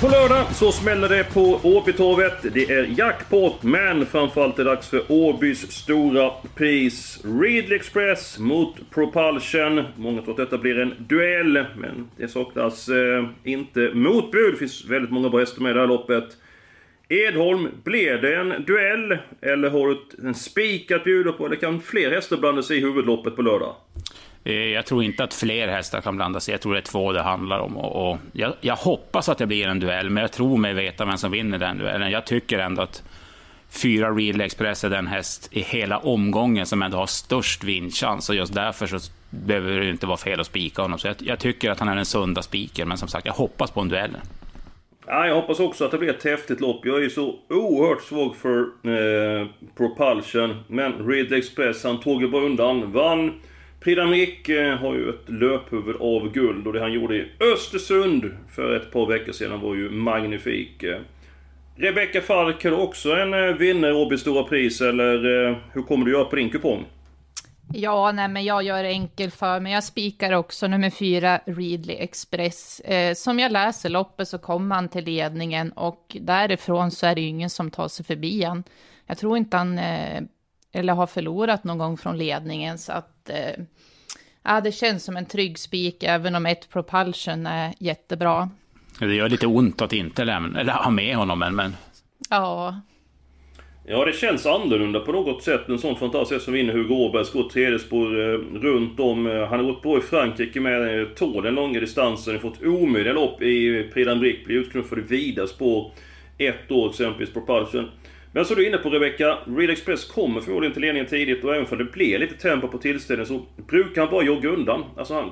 På lördag så smäller det på Åbytorvet. Det är jackpot, men framförallt är det dags för Åbys stora pris. Ridley Express mot Propulsion. Många tror att detta blir en duell, men det saknas eh, inte motbud. Det finns väldigt många bra hästar med i det här loppet. Edholm, blir det en duell? Eller har du en spik att bjuda på? Eller kan fler hästar blanda sig i huvudloppet på lördag? Eh, jag tror inte att fler hästar kan blanda sig. Jag tror det är två det handlar om. Och, och jag, jag, hoppas att det blir en duell, men jag tror mig veta vem som vinner den duellen. Jag tycker ändå att fyra Real Express är den häst i hela omgången som ändå har störst vinstchans. Och just därför så behöver det inte vara fel att spika honom. Så jag, jag tycker att han är den sunda spiken. Men som sagt, jag hoppas på en duell. Ja, jag hoppas också att det blir ett häftigt lopp. Jag är ju så oerhört svag för eh, Propulsion. Men Real Express, han tog ju bara undan. Vann Pridamik eh, har ju ett löphuvud av guld och det han gjorde i Östersund för ett par veckor sedan var ju magnifik. Eh, Rebecka Falk, har också en eh, vinnare i Åbys Stora Pris eller hur kommer du göra på din kupong? Ja, nej men jag gör det enkelt för mig. Jag spikar också nummer fyra, Readly Express. Eh, som jag läser loppet så kommer han till ledningen och därifrån så är det ju ingen som tar sig förbi han. Jag tror inte han eh, eller har förlorat någon gång från ledningen så att eh, ja, det känns som en trygg spik även om ett propulsion är jättebra. Det gör lite ont att inte lämna, eller ha med honom men, men... Ja. Ja, det känns annorlunda på något sätt. En sån fantastisk som vinner Hugo Åbergs går tredje spår eh, runt om. Eh, han har gått bra i Frankrike med eh, tål den långa distansen. Han har fått omöjliga lopp i Prix d'Amérique. Blir utknuffad i vida spår ett år exempelvis Propulsion. Men som du är inne på Rebecca, Real Express kommer förmodligen till ledningen tidigt och även för det blir lite tempo på tillställningen så brukar han bara jogga undan. Alltså han...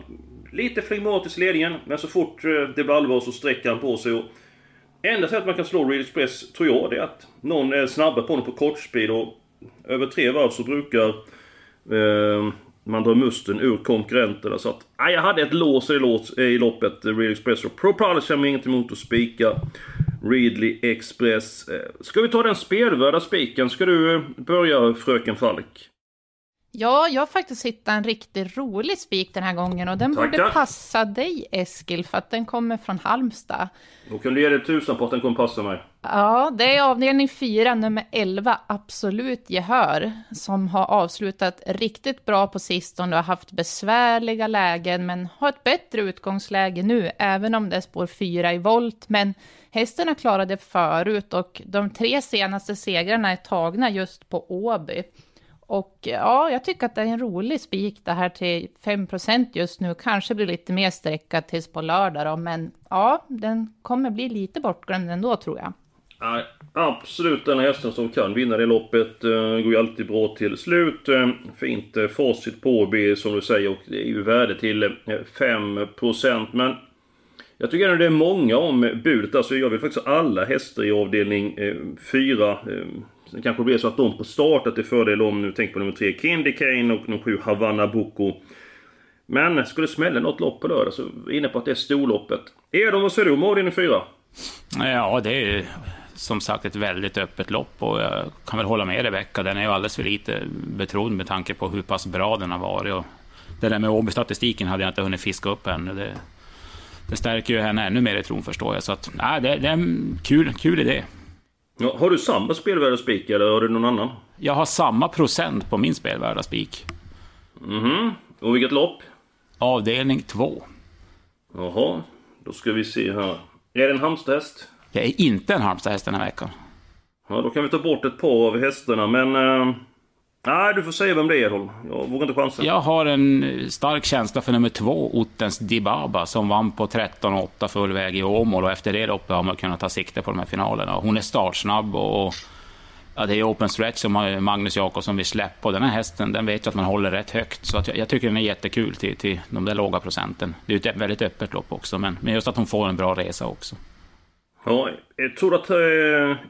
Lite flegmatisk i ledningen, men så fort eh, det blir allvar så sträcker han på sig och... Enda sättet man kan slå Real Express, tror jag, det är att någon är snabbare på honom på kortspeed och... Över tre varv så brukar... Eh, man drar musten ur konkurrenterna så att... Ah, jag hade ett lås i, lås, i loppet, eh, Real Express och Propulsion har inget emot att spika. Readly Express. Eh, ska vi ta den spelvärda spiken? Ska du eh, börja, fröken Falk? Ja, jag har faktiskt hittat en riktigt rolig spik den här gången och den Tackar. borde passa dig Eskil för att den kommer från Halmstad. Då kan du ge dig tusan på att den kommer passa mig. Ja, det är avdelning 4, nummer 11, Absolut Gehör, som har avslutat riktigt bra på sistone och har haft besvärliga lägen men har ett bättre utgångsläge nu, även om det är spår 4 i volt. Men hästen har klarat det förut och de tre senaste segrarna är tagna just på Åby. Och ja, jag tycker att det är en rolig spik det här till 5% just nu. Kanske blir lite mer sträckad tills på lördag då, men ja, den kommer bli lite bortglömd ändå tror jag. Nej, absolut den hästen som kan vinna det loppet. Eh, går ju alltid bra till slut. Eh, Fint facit på Åby som du säger och det är ju värde till eh, 5% men jag tycker ändå det är många om budet. Alltså jag vill faktiskt ha alla hästar i avdelning 4. Det kanske blir så att de på start att det är fördel om, nu tänker på nummer 3, Kindy Kane och nummer 7, Havanna Boko. Men skulle det smälla något lopp på lördag så är jag inne på att det är storloppet. Edon, vad säger du om avdelning 4? Ja, det är ju som sagt ett väldigt öppet lopp och jag kan väl hålla med Rebecka. Den är ju alldeles för lite betrodd med tanke på hur pass bra den har varit. Och det där med Åby-statistiken hade jag inte hunnit fiska upp ännu. Det, det stärker ju henne ännu mer i tron förstår jag. Så att, nej, det, det är en kul, kul idé. Ja, har du samma spelvärda spik eller har du någon annan? Jag har samma procent på min spelvärda spik. Mhm. Och vilket lopp? Avdelning 2. Jaha, då ska vi se här. Är det en Halmstadhäst? Jag är inte en Halmstadhäst den här veckan. Ja, då kan vi ta bort ett par av hästarna, men... Uh, nej, du får säga vem det är, Holm. Jag vågar inte chansa. Jag har en eh, stark känsla för nummer två, Ottens Dibaba, som vann på 13,8 full väg i Åmål. Och efter det loppet har man kunnat ta sikte på de här finalerna. Hon är startsnabb och Ja, det är open stretch som Magnus Jakobsson vill släppa. Och den här hästen den vet ju att man håller rätt högt. Så att jag, jag tycker den är jättekul till, till de där låga procenten. Det är ju ett väldigt öppet lopp också, men, men just att hon får en bra resa också. Ja, jag tror att eh,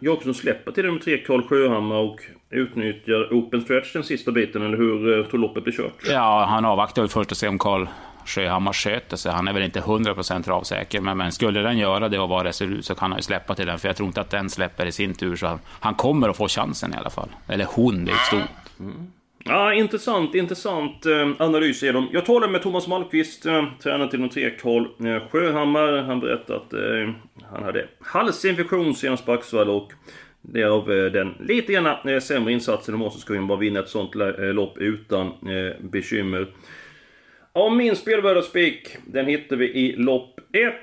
Jakobsson släpper till nummer tre Karl Sjöhammar och utnyttjar open stretch den sista biten, eller hur eh, tror loppet blir kört? Ja, han avvaktar väl först och ser om Karl Sjöhammar sköter sig. Han är väl inte 100% travsäker, men, men skulle den göra det och vara resolut så kan han ju släppa till den. För jag tror inte att den släpper i sin tur, så han, han kommer att få chansen i alla fall. Eller hon, det är ett stort. Mm. Ja, intressant, intressant eh, analys är de. Jag talade med Thomas Malmqvist, eh, tränare till de tre Karl Sjöhammar. Han berättade att eh, han hade halsinfektion senast på Axevall och Därav den lite grann sämre insatsen. De måste ska bara vinna ett sånt lopp utan bekymmer. Ja, min spelvärda spik, den hittar vi i lopp 1.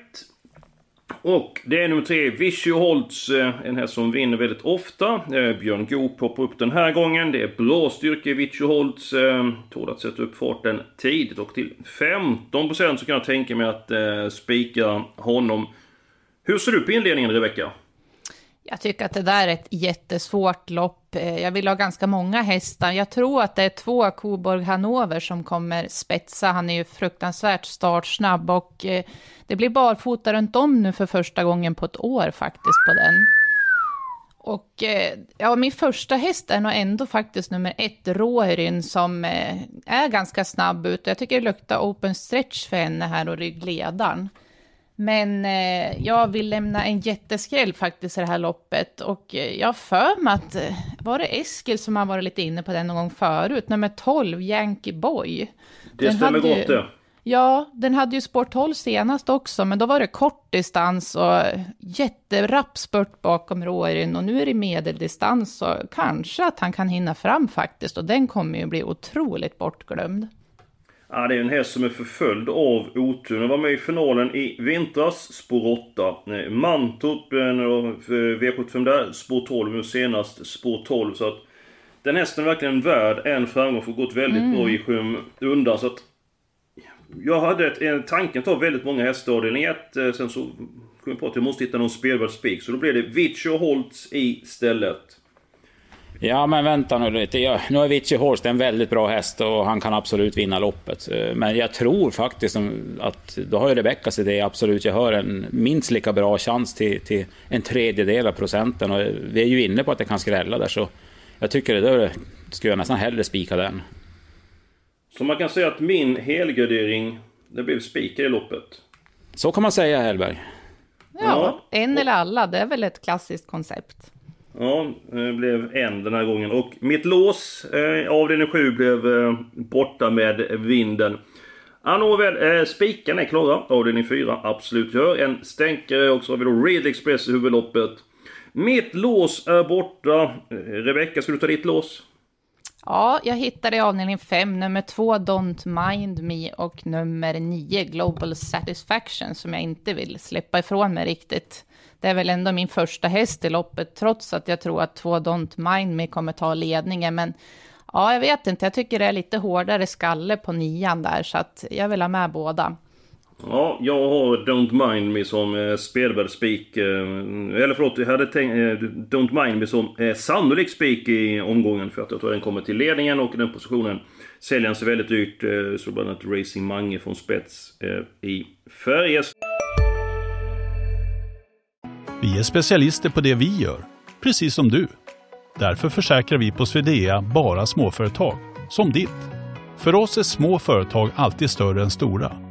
Och det är nummer tre, Vichy Holtz, eh, en häst som vinner väldigt ofta. Eh, Björn Goop hoppar upp den här gången. Det är bra styrka i Vichy Holtz. Eh, tål att sätta upp farten tidigt och till 15% så kan jag tänka mig att spika honom. Hur ser du på inledningen Rebecka? Jag tycker att det där är ett jättesvårt lopp. Eh, jag vill ha ganska många hästar. Jag tror att det är två Coborg Hanover som kommer spetsa. Han är ju fruktansvärt startsnabb och eh, det blir barfota runt om nu för första gången på ett år faktiskt på den. Och eh, ja, min första häst är nog ändå faktiskt nummer ett, Roerin, som är ganska snabb ut. Jag tycker det luktar open stretch för henne här och ryggledaren. Men eh, jag vill lämna en jätteskräll faktiskt i det här loppet. Och eh, jag för mig att, eh, var det Eskil som har varit lite inne på den någon gång förut? Nummer 12, Yankee Boy. Det den stämmer gott det. Ja, den hade ju spår 12 senast också, men då var det kort distans och jätterapp spurt bakom Råryn och nu är det medeldistans så kanske att han kan hinna fram faktiskt och den kommer ju bli otroligt bortglömd. Ja, det är en häst som är förföljd av otur. Den var med i finalen i vintras, spår 8. Eh, Mantorp, eh, V75 där, spår 12. Nu senast spår 12. Så att den hästen är verkligen värd en framgång, för gått väldigt mm. bra i skymundan. Så att jag hade ett, en tanken att ta väldigt många hästar avdelning 1. Eh, sen så kom jag på att jag måste hitta någon spelvärd spik. Så då blev det Vici och Holtz istället. Ja, men vänta nu lite. Ja, nu är Vici Horst en väldigt bra häst och han kan absolut vinna loppet. Eh, men jag tror faktiskt att då har ju Rebeckas idé absolut jag hör en minst lika bra chans till, till en tredjedel av procenten. Och vi är ju inne på att det kan skrälla där, så jag tycker det där skulle jag nästan hellre spika den. Så man kan säga att min helgardering, det blev spikar i loppet? Så kan man säga, Hellberg. Ja, ja, en eller alla, det är väl ett klassiskt koncept. Ja, det blev en den här gången. Och mitt lås, eh, avdelning 7, blev eh, borta med vinden. Ja, nåväl, eh, spikarna är klara. Avdelning 4, absolut gör. En stänkare också har vi då Red Express i huvudloppet. Mitt lås är borta. Eh, Rebecka, ska du ta ditt lås? Ja, jag hittade i avdelning 5 nummer 2 Don't Mind Me och nummer 9 Global Satisfaction som jag inte vill släppa ifrån mig riktigt det är väl ändå min första häst i loppet, trots att jag tror att två Don't Mind Me kommer ta ledningen. Men ja, jag vet inte, jag tycker det är lite hårdare skalle på nian där, så att jag vill ha med båda. Ja, jag har Don't Mind Me som eh, spelvärd spik. Eh, eller förlåt, jag hade tänkt eh, Don't Mind Me som eh, sannolik spik i omgången. För att jag tror den kommer till ledningen och i den positionen säljer han sig väldigt dyrt. Eh, så bland annat Racing Mange från spets eh, i Färjestad. Vi är specialister på det vi gör, precis som du. Därför försäkrar vi på Swedea bara småföretag, som ditt. För oss är små företag alltid större än stora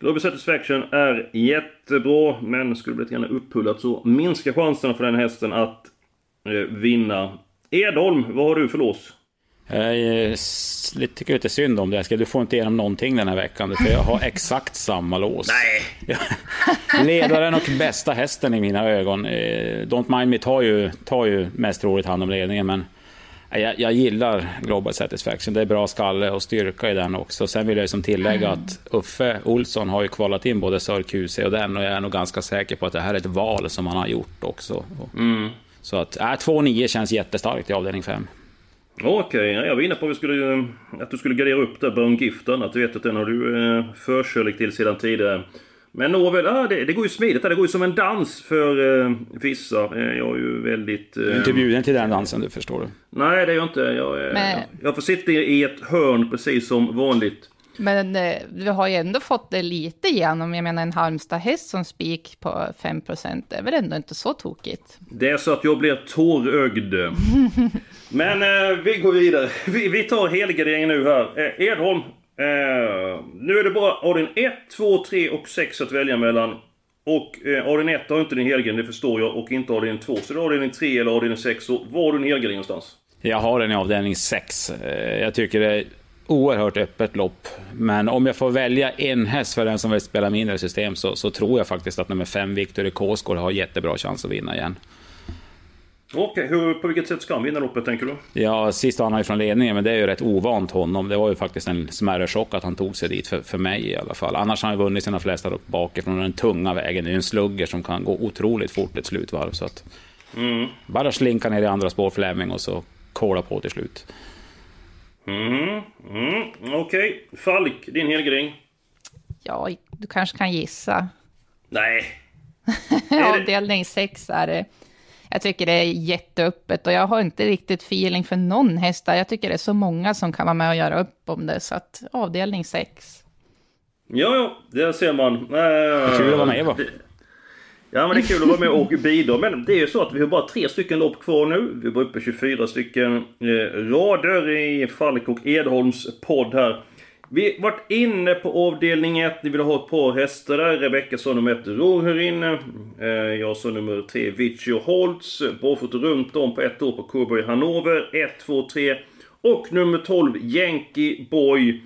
Global Satisfaction är jättebra, men skulle bli lite grann upphullat så minskar chanserna för den hästen att eh, vinna. Edholm, vad har du för lås? Jag tycker lite synd om det. Du får inte igenom någonting den här veckan. För jag har exakt samma lås. Nej! Ledaren och bästa hästen i mina ögon. Eh, Don't Mind Me tar ju, tar ju mest roligt hand om ledningen. Men Jag, jag, gillar Global Satisfaction. Det är bra skalle och styrka i den också. Sen vill jag ju som tillägga mm. att Uffe Olsson har ju kvalat in både Sör QC och den och jag är nog ganska säker på att det här är ett val som han har gjort också. Mm. Så att äh, 2-9 känns jättestarkt i avdelning 5. Okej, okay. jag var inne på att, vi skulle, att du skulle gardera upp där Bone Giften. Att du vet att den har du eh, förkärlek till sedan tidigare. Men nåväl, ah, det, det går ju smidigt. Det går ju som en dans för eh, vissa. Eh, jag är ju väldigt... Eh, du är inte bjuden till den dansen, du förstår du. Nej, det är jag inte. Jag, Men... jag får sitta i ett hörn precis som vanligt. Men eh, du har ju ändå fått det lite igenom. Jag menar en Halmstad-häst som spik på 5% är väl ändå inte så tokigt? Det är så att jag blir tårögd. Men eh, vi går vidare. Vi, vi tar helgarderingen nu här. Eh, Edholm. Eh, nu är det bara avdelning 1, 2, 3 och 6 att välja mellan. Och eh, avdelning 1 har inte din helgardering, det förstår jag. Och inte avdelning 2. Så det är avdelning 3 eller avdelning 6. Så var har du din helgardering någonstans? Jag har den i avdelning 6. Eh, jag tycker det är oerhört öppet lopp. Men om jag får välja en häst för den som vill spela mindre system så, så tror jag faktiskt att nummer 5, Victor Kåsgård, har jättebra chans att vinna igen. Okej, okay, på vilket sätt ska han vinna loppet tänker du? Ja, sist han ju från ledningen, men det är ju rätt ovant honom. Det var ju faktiskt en smärre chock att han tog sig dit, för, för mig i alla fall. Annars har han ju vunnit sina flesta lopp bakifrån den tunga vägen. Det är ju en slugger som kan gå otroligt fort ett slutvarv. Så att mm. Bara slinka ner i andra spår Fleming och så kola på till slut. Mm, mm, Okej, okay. Falk, din helgardering? Ja, du kanske kan gissa. Nej. Avdelning 6 är det. Jag tycker det är jätteöppet och jag har inte riktigt feeling för någon häst där. Jag tycker det är så många som kan vara med och göra upp om det, så att avdelning 6. Ja, ja, det ser man. Äh, kul att vara med va? Ja men det är kul att vara med och bidra. Men det är ju så att vi har bara tre stycken lopp kvar nu. Vi är bara uppe 24 stycken eh, rader i Falk och Edholms podd här. Vi varit inne på avdelning 1, ni vill ha ett par hästar där. Rebecka sa nummer 1, Roor här inne. Eh, jag sa nummer 3, Vici och Holtz. Barfota runt om på ett år på Coburg Hannover. 1, 2, 3. Och nummer 12, Yankee Boy.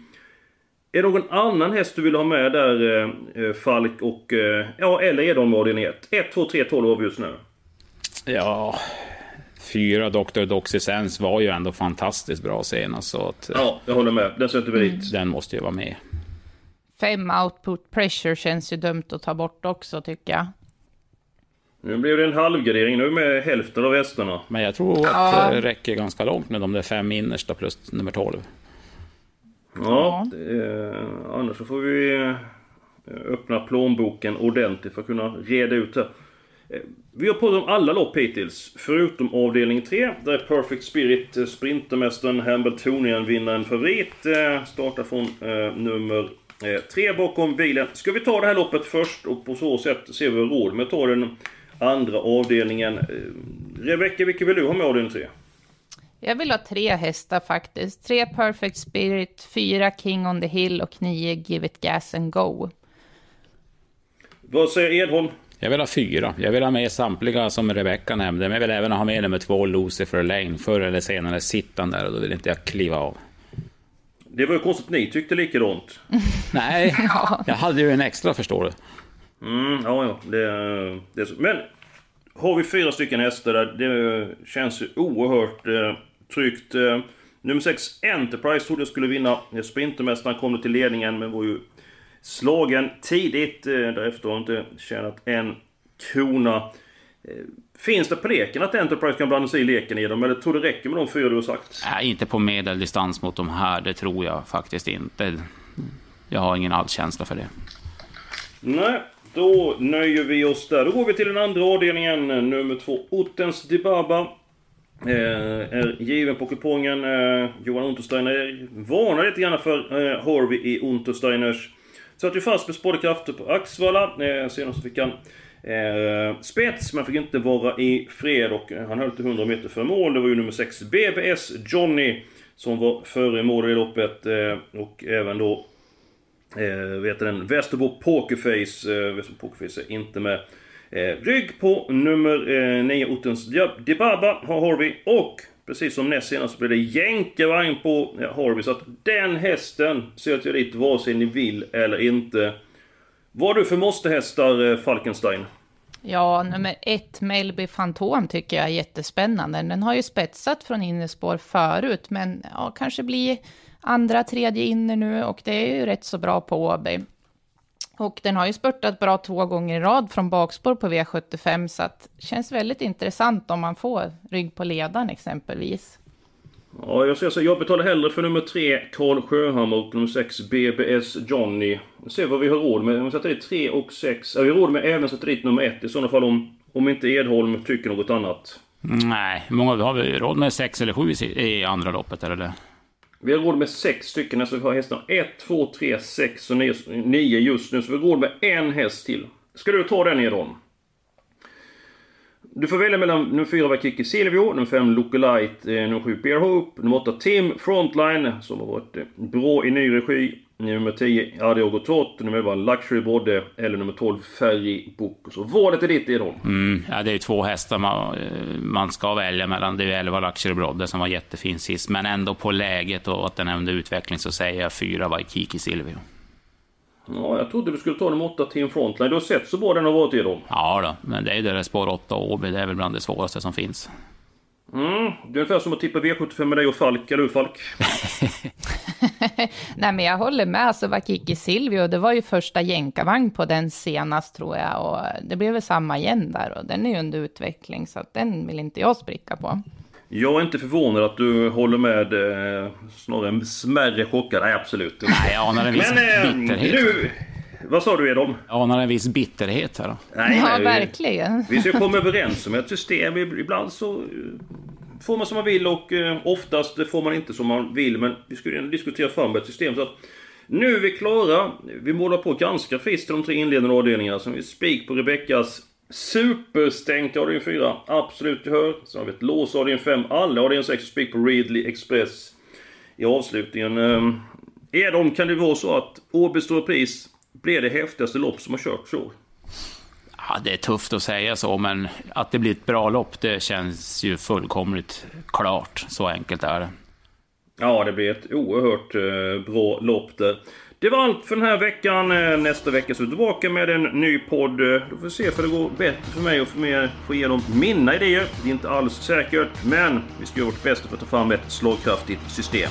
Är det någon annan häst du vill ha med där, eh, eh, Falk och... Ja, eller är de avdelning 1? 1, 2, 3, 12 har vi just nu. Ja, fyra Dr. Doxysens var ju ändå fantastiskt bra senast. Så att, ja, jag håller med. Den sätter vi dit. Mm. Den måste ju vara med. Fem output pressure känns ju dumt att ta bort också tycker jag. Nu blev det en halvgradering nu med hälften av hästarna. Men jag tror att ja. det räcker ganska långt med de där fem innersta plus nummer 12. Ja, det, annars så får vi eh, öppna plånboken ordentligt för att kunna reda ut det. Eh, vi har pratat om alla lopp hittills, förutom avdelning 3, där Perfect Spirit, eh, Sprintermästaren Hambletonian vinner en favorit. Eh, startar från eh, nummer 3 bakom bilen. Ska vi ta det här loppet först och på så sätt se vad vi råd med att ta den andra avdelningen. Rebecka, vilken vill du ha med avdelning 3? Jag vill ha tre hästar faktiskt. Tre Perfect Spirit, fyra King on the Hill och nio Give It Gas and Go. Vad säger Edholm? Jag vill ha fyra. Jag vill ha med samtliga som Rebecca nämnde, men jag vill även ha med nummer två, Lucifer Lane. Förr eller senare sitter han där och då vill inte jag kliva av. Det var ju konstigt att ni tyckte likadant. Nej, jag hade ju en extra förstår du. Mm, ja, ja. Det, det är så. Men har vi fyra stycken hästar där, det känns ju oerhört eh, tryggt. Eh, nummer 6, Enterprise, trodde jag skulle vinna. Sprintermästaren kom till ledningen, men var ju slagen tidigt. Eh, därefter har inte tjänat en krona. Eh, finns det på leken att Enterprise kan blanda sig i leken i dem? Eller tror du det räcker med de fyra du har sagt? Nej, inte på medeldistans mot de här. Det tror jag faktiskt inte. Jag har ingen alls känsla för det. Nej, då nöjer vi oss där. Då går vi till den andra avdelningen. Nummer två, Ottens Dibaba. Eh, är given på kupongen. Eh, Johan Untersteiner varnar lite grann för eh, Harvey i Untersteiners Satt ju fast med spådde krafter på Axvalla. Eh, senast fick han eh, spets, men fick inte vara i fred och eh, han höll till 100 meter för mål. Det var ju nummer 6 BBS Johnny som var före i mål i loppet. Eh, och även då eh, vet den, Västerbo Pokerface. Eh, Västerbo Pokerface är inte med. Eh, rygg på nummer eh, 9 Ottens Dibaba har Harvey och Precis som näst senast så blir det jänkarvagn på ja, Harvey. Så att den hästen söker jag dit vare sig ni vill eller inte. Vad har du för måstehästar, eh, Falkenstein? Ja, nummer ett, Melby Fantom, tycker jag är jättespännande. Den har ju spetsat från innerspår förut, men ja, kanske blir andra, tredje inner nu och det är ju rätt så bra på Åby. Och den har ju spurtat bra två gånger i rad från bakspår på V75, så att det känns väldigt intressant om man får rygg på ledaren exempelvis. Ja, jag, ska säga, jag betalar hellre för nummer tre Karl Sjöhammar och nummer sex BBS Johnny. Vi ser vad vi har råd med. Om vi sätter dit tre och sex. Ja, vi råd med även sätta dit nummer ett i sådana fall om, om inte Edholm tycker något annat. Nej, hur många har vi råd med? Sex eller sju i andra loppet, eller? Vi har råd med sex stycken, alltså vi har hästarna 1, 2, 3, 6 och 9 just nu. Så vi har råd med en häst till. Ska du ta den Edholm? Du får välja mellan nummer 4 Vakiki Silvio, nummer 5 Lookalite, eh, nummer 7 Bear Hope, nummer 8 Tim Frontline som har varit eh, bra i ny regi. Nummer 10 Adiogo Trott, nummer 11 Luxury Brodde eller nummer 12 Ferry Book. Så valet är ditt Edholm. Mm, ja, det är ju två hästar man, man ska välja mellan. Det är ju 11 Luxury Brodde som var jättefin sist, men ändå på läget och att den är under utveckling så säger jag 4 Waikiki Silvio. Ja, jag trodde du skulle ta nummer 8 Team Frontline. Du har sett så bra den har varit dem. Ja då, men det är ju det där spår 8 och Åby. Det är väl bland det svåraste som finns. Mm, det är ungefär som att tippa V75 med dig och Falk. Eller hur Falk? Nej, men jag håller med. Alltså, Vakiki Silvio, det var ju första jänkarvagn på den senast tror jag. Och det blev väl samma igen där. Och den är ju under utveckling, så att den vill inte jag spricka på. Jag är inte förvånad att du håller med eh, snarare smärre chockad. Nej, absolut inte. Nej, jag anar en viss Men, eh, bitterhet. Nu, vad sa du Edholm? Jag anar en viss bitterhet här då. Nej, ja, nej, verkligen. Vi ska komma överens om ett system. Ibland så får man som man vill och eh, oftast får man inte som man vill. Men vi skulle diskutera fram ett system. Så att nu är vi klara. Vi målar på ganska friskt till de tre inledande avdelningarna. Som vi spik på Rebeckas Superstängt avdelning 4. Absolut gehör. Sen har vi ett lås avdelning 5. Alla avdelning 6 spik på Ridley Express. I avslutningen. Eh, de, kan det vara så att Åby Stora Pris blir det häftigaste lopp som har körts år? Ja, det är tufft att säga så, men att det blir ett bra lopp, det känns ju fullkomligt klart. Så enkelt är det. Ja, det blir ett oerhört eh, bra lopp där. Det var allt för den här veckan. Eh, nästa vecka så är vi tillbaka med en ny podd. Eh, då får vi se för det går bättre för mig och för mer få igenom mina idéer. Det är inte alls säkert, men vi ska göra vårt bästa för att ta fram ett slagkraftigt system.